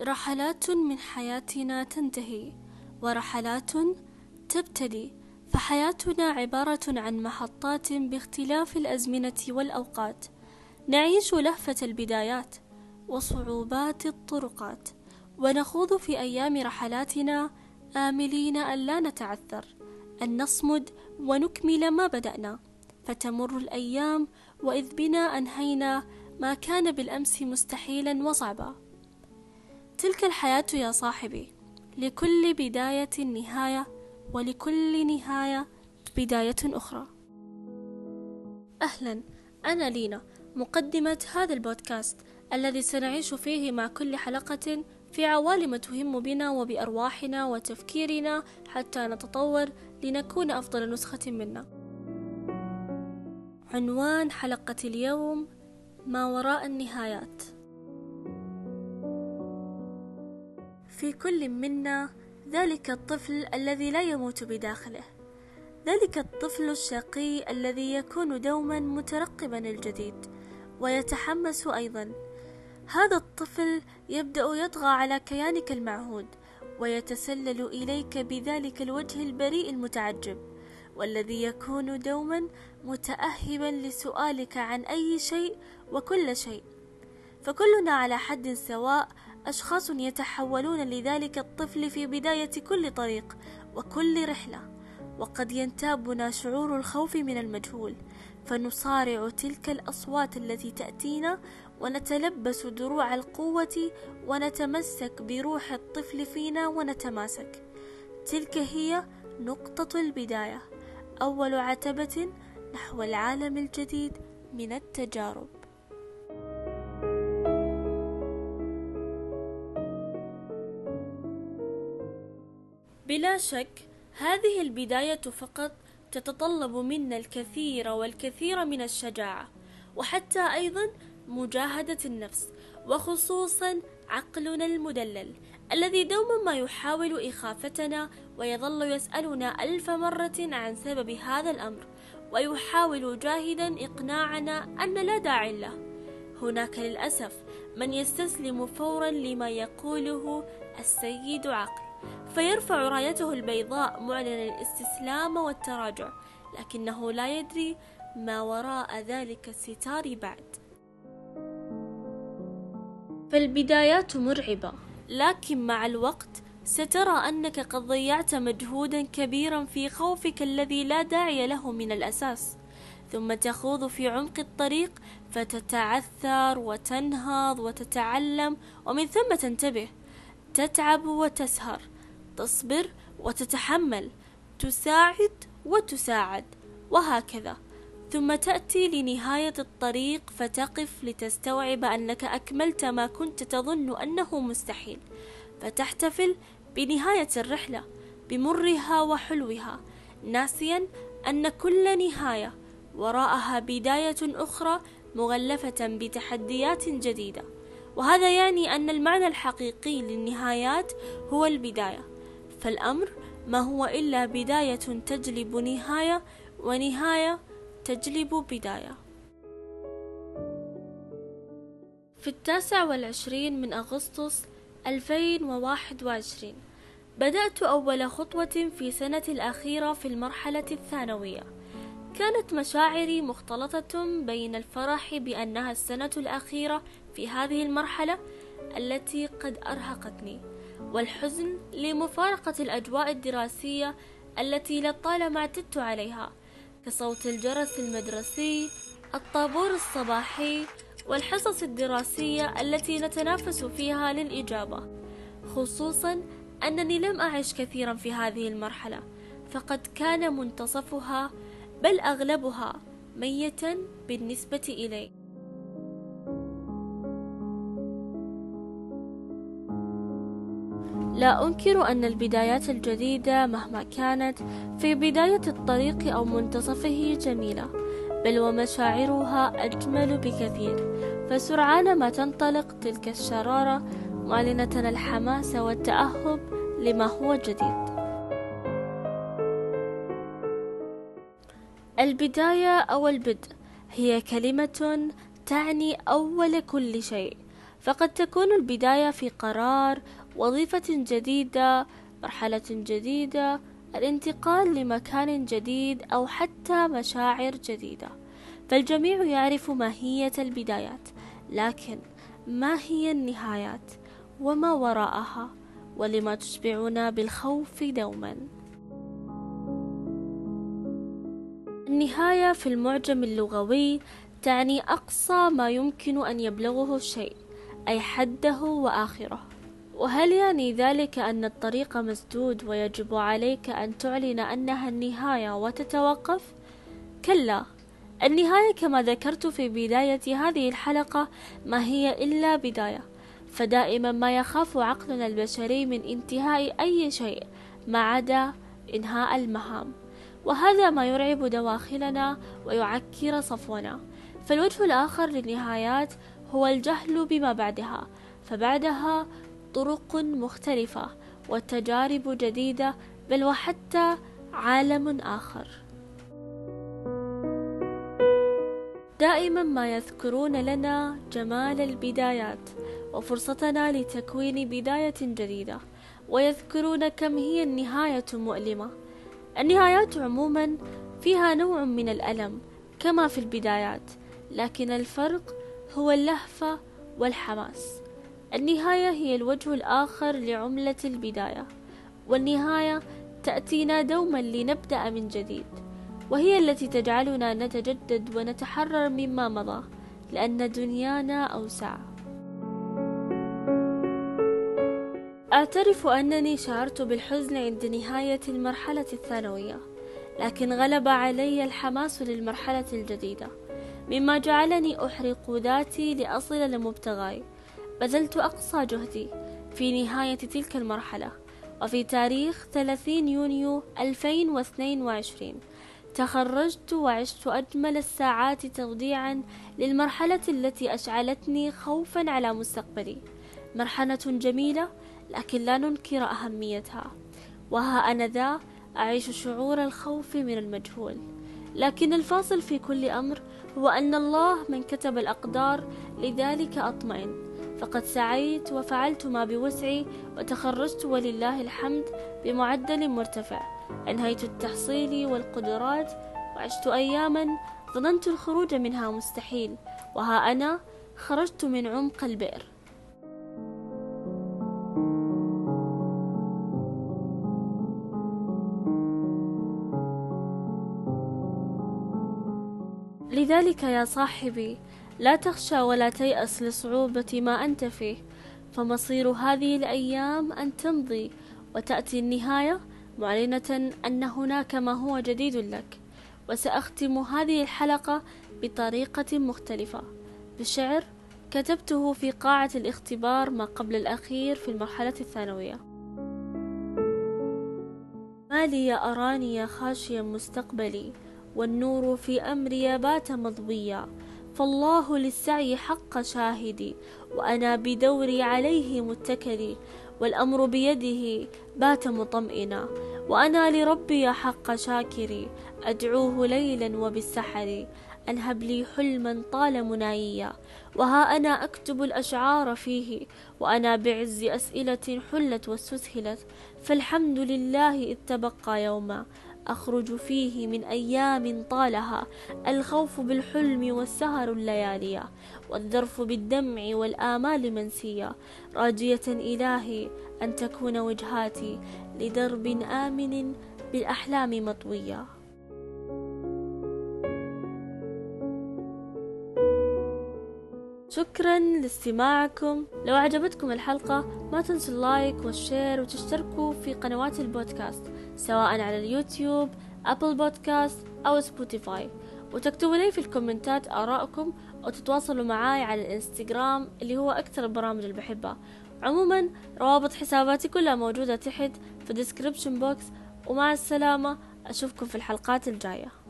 رحلات من حياتنا تنتهي ورحلات تبتدي فحياتنا عبارة عن محطات باختلاف الأزمنة والأوقات. نعيش لهفة البدايات وصعوبات الطرقات ونخوض في أيام رحلاتنا آملين أن لا نتعثر أن نصمد ونكمل ما بدأنا. فتمر الأيام وإذ بنا أنهينا ما كان بالأمس مستحيلا وصعبا. تلك الحياة يا صاحبي لكل بداية نهاية ولكل نهاية بداية أخرى أهلا أنا لينا مقدمة هذا البودكاست الذي سنعيش فيه مع كل حلقة في عوالم تهم بنا وبأرواحنا وتفكيرنا حتى نتطور لنكون أفضل نسخة منا. عنوان حلقة اليوم ما وراء النهايات. في كل منا ذلك الطفل الذي لا يموت بداخله. ذلك الطفل الشقي الذي يكون دوما مترقبا الجديد ويتحمس أيضا هذا الطفل يبدأ يطغى على كيانك المعهود ويتسلل إليك بذلك الوجه البريء المتعجب والذي يكون دوما متأهبا لسؤالك عن أي شيء وكل شيء فكلنا على حد سواء أشخاص يتحولون لذلك الطفل في بداية كل طريق وكل رحلة وقد ينتابنا شعور الخوف من المجهول فنصارع تلك الأصوات التي تأتينا ونتلبس دروع القوة ونتمسك بروح الطفل فينا ونتماسك. تلك هي نقطة البداية أول عتبة نحو العالم الجديد من التجارب. بلا شك هذه البداية فقط تتطلب منا الكثير والكثير من الشجاعة وحتى أيضا مجاهدة النفس وخصوصا عقلنا المدلل الذي دوما ما يحاول إخافتنا ويظل يسألنا ألف مرة عن سبب هذا الأمر ويحاول جاهدا إقناعنا أن لا داعي له. هناك للأسف من يستسلم فورا لما يقوله السيد عقل. فيرفع رايته البيضاء معلنا الاستسلام والتراجع لكنه لا يدري ما وراء ذلك الستار بعد. فالبدايات مرعبة لكن مع الوقت سترى أنك قد ضيعت مجهودا كبيرا في خوفك الذي لا داعي له من الأساس ثم تخوض في عمق الطريق فتتعثر وتنهض وتتعلم ومن ثم تنتبه تتعب وتسهر. تصبر وتتحمل تساعد وتساعد وهكذا. ثم تأتي لنهاية الطريق فتقف لتستوعب أنك أكملت ما كنت تظن أنه مستحيل. فتحتفل بنهاية الرحلة بمرها وحلوها ناسيا أن كل نهاية وراءها بداية أخرى مغلفة بتحديات جديدة. وهذا يعني أن المعنى الحقيقي للنهايات هو البداية. فالأمر ما هو إلا بداية تجلب نهاية ونهاية تجلب بداية. في التاسع والعشرين من أغسطس 2021 بدأت أول خطوة في سنة الأخيرة في المرحلة الثانوية. كانت مشاعري مختلطة بين الفرح بأنها السنة الأخيرة في هذه المرحلة التي قد أرهقتني. والحزن لمفارقة الأجواء الدراسية التي لطالما اعتدت عليها كصوت الجرس المدرسي الطابور الصباحي والحصص الدراسية التي نتنافس فيها للإجابة. خصوصا أنني لم أعش كثيرا في هذه المرحلة فقد كان منتصفها بل أغلبها ميتا بالنسبة إلي. لا أنكر أن البدايات الجديدة مهما كانت في بداية الطريق أو منتصفه جميلة بل ومشاعرها أجمل بكثير. فسرعان ما تنطلق تلك الشرارة معلنة الحماس والتأهب لما هو جديد. البداية أو البدء هي كلمة تعني أول كل شيء فقد تكون البداية في قرار وظيفة جديدة مرحلة جديدة الانتقال لمكان جديد أو حتى مشاعر جديدة. فالجميع يعرف ماهية البدايات لكن ما هي النهايات؟ وما وراءها؟ ولما تشبعنا بالخوف دوما؟ النهاية في المعجم اللغوي تعني أقصى ما يمكن أن يبلغه الشيء أي حده وآخره. وهل يعني ذلك أن الطريق مسدود ويجب عليك أن تعلن أنها النهاية وتتوقف؟ كلا النهاية كما ذكرت في بداية هذه الحلقة ما هي إلا بداية فدائما ما يخاف عقلنا البشري من انتهاء أي شيء ما عدا إنهاء المهام وهذا ما يرعب دواخلنا ويعكر صفونا فالوجه الآخر للنهايات هو الجهل بما بعدها فبعدها طرق مختلفة وتجارب جديدة بل وحتى عالم آخر. دائما ما يذكرون لنا جمال البدايات وفرصتنا لتكوين بداية جديدة ويذكرون كم هي النهاية مؤلمة. النهايات عموما فيها نوع من الألم كما في البدايات لكن الفرق هو اللهفة والحماس. النهاية هي الوجه الآخر لعملة البداية والنهاية تأتينا دوما لنبدأ من جديد وهي التي تجعلنا نتجدد ونتحرر مما مضى لأن دنيانا أوسع. أعترف أنني شعرت بالحزن عند نهاية المرحلة الثانوية لكن غلب علي الحماس للمرحلة الجديدة مما جعلني أحرق ذاتي لأصل لمبتغاي. بذلت أقصى جهدي في نهاية تلك المرحلة وفي تاريخ 30 يونيو 2022 تخرجت وعشت أجمل الساعات توديعا للمرحلة التي أشعلتني خوفا على مستقبلي. مرحلة جميلة لكن لا ننكر أهميتها وها أنا ذا أعيش شعور الخوف من المجهول. لكن الفاصل في كل أمر هو أن الله من كتب الأقدار لذلك أطمئن. فقد سعيت وفعلت ما بوسعي وتخرجت ولله الحمد بمعدل مرتفع. أنهيت التحصيل والقدرات وعشت أياما ظننت الخروج منها مستحيل وها أنا خرجت من عمق البئر. لذلك يا صاحبي لا تخشى ولا تيأس لصعوبة ما أنت فيه فمصير هذه الأيام أن تمضي وتأتي النهاية معلنة أن هناك ما هو جديد لك وسأختم هذه الحلقة بطريقة مختلفة. بشعر كتبته في قاعة الاختبار ما قبل الأخير في المرحلة الثانوية. ما لي أراني خاشيا مستقبلي والنور في أمري بات مضويا. فالله للسعي حق شاهدي وأنا بدوري عليه متكلي والأمر بيده بات مطمئنا وأنا لربي حق شاكري أدعوه ليلا وبالسحر أن هب لي حلما طال منايا وها أنا أكتب الأشعار فيه وأنا بعز أسئلة حلت واستسهلت فالحمد لله إذ تبقى يوما أخرج فيه من أيام طالها الخوف بالحلم والسهر الليالية والذرف بالدمع والآمال منسية راجية إلهي أن تكون وجهاتي لدرب آمن بالأحلام مطوية شكرا لاستماعكم. لو عجبتكم الحلقة ما تنسوا ال like وال share وتشتركوا في قنوات البودكاست. سواء على اليوتيوب Apple Podcast أو Spotify. وتكتبوا لي في ال comment ات آراءكم أو تتواصلوا معاي على الإنستغرام اللي هو أكثر البرامج اللي بحبها. عموما روابط حساباتي كلها موجودة تحت في ال description box ومع السلامة أشوفكم في الحلقات الجاية.